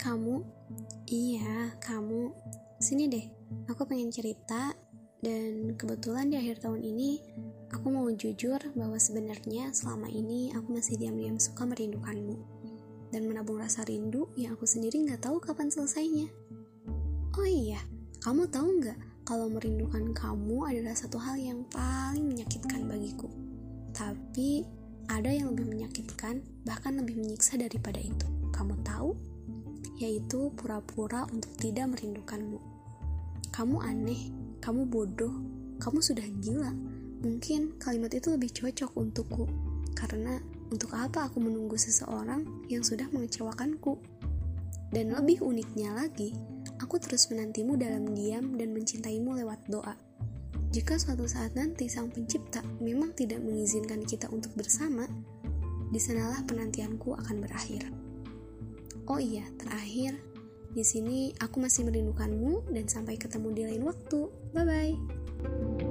kamu. Iya, kamu. Sini deh, aku pengen cerita dan kebetulan di akhir tahun ini aku mau jujur bahwa sebenarnya selama ini aku masih diam-diam suka merindukanmu dan menabung rasa rindu yang aku sendiri nggak tahu kapan selesainya. Oh iya, kamu tahu nggak kalau merindukan kamu adalah satu hal yang paling menyakitkan bagiku. Tapi ada yang lebih menyakitkan, bahkan lebih menyiksa daripada itu. Kamu tahu? Yaitu pura-pura untuk tidak merindukanmu. Kamu aneh, kamu bodoh, kamu sudah gila. Mungkin kalimat itu lebih cocok untukku, karena untuk apa aku menunggu seseorang yang sudah mengecewakanku? Dan lebih uniknya lagi, aku terus menantimu dalam diam dan mencintaimu lewat doa. Jika suatu saat nanti sang pencipta memang tidak mengizinkan kita untuk bersama, di sanalah penantianku akan berakhir. Oh iya, terakhir, di sini aku masih merindukanmu dan sampai ketemu di lain waktu. Bye bye.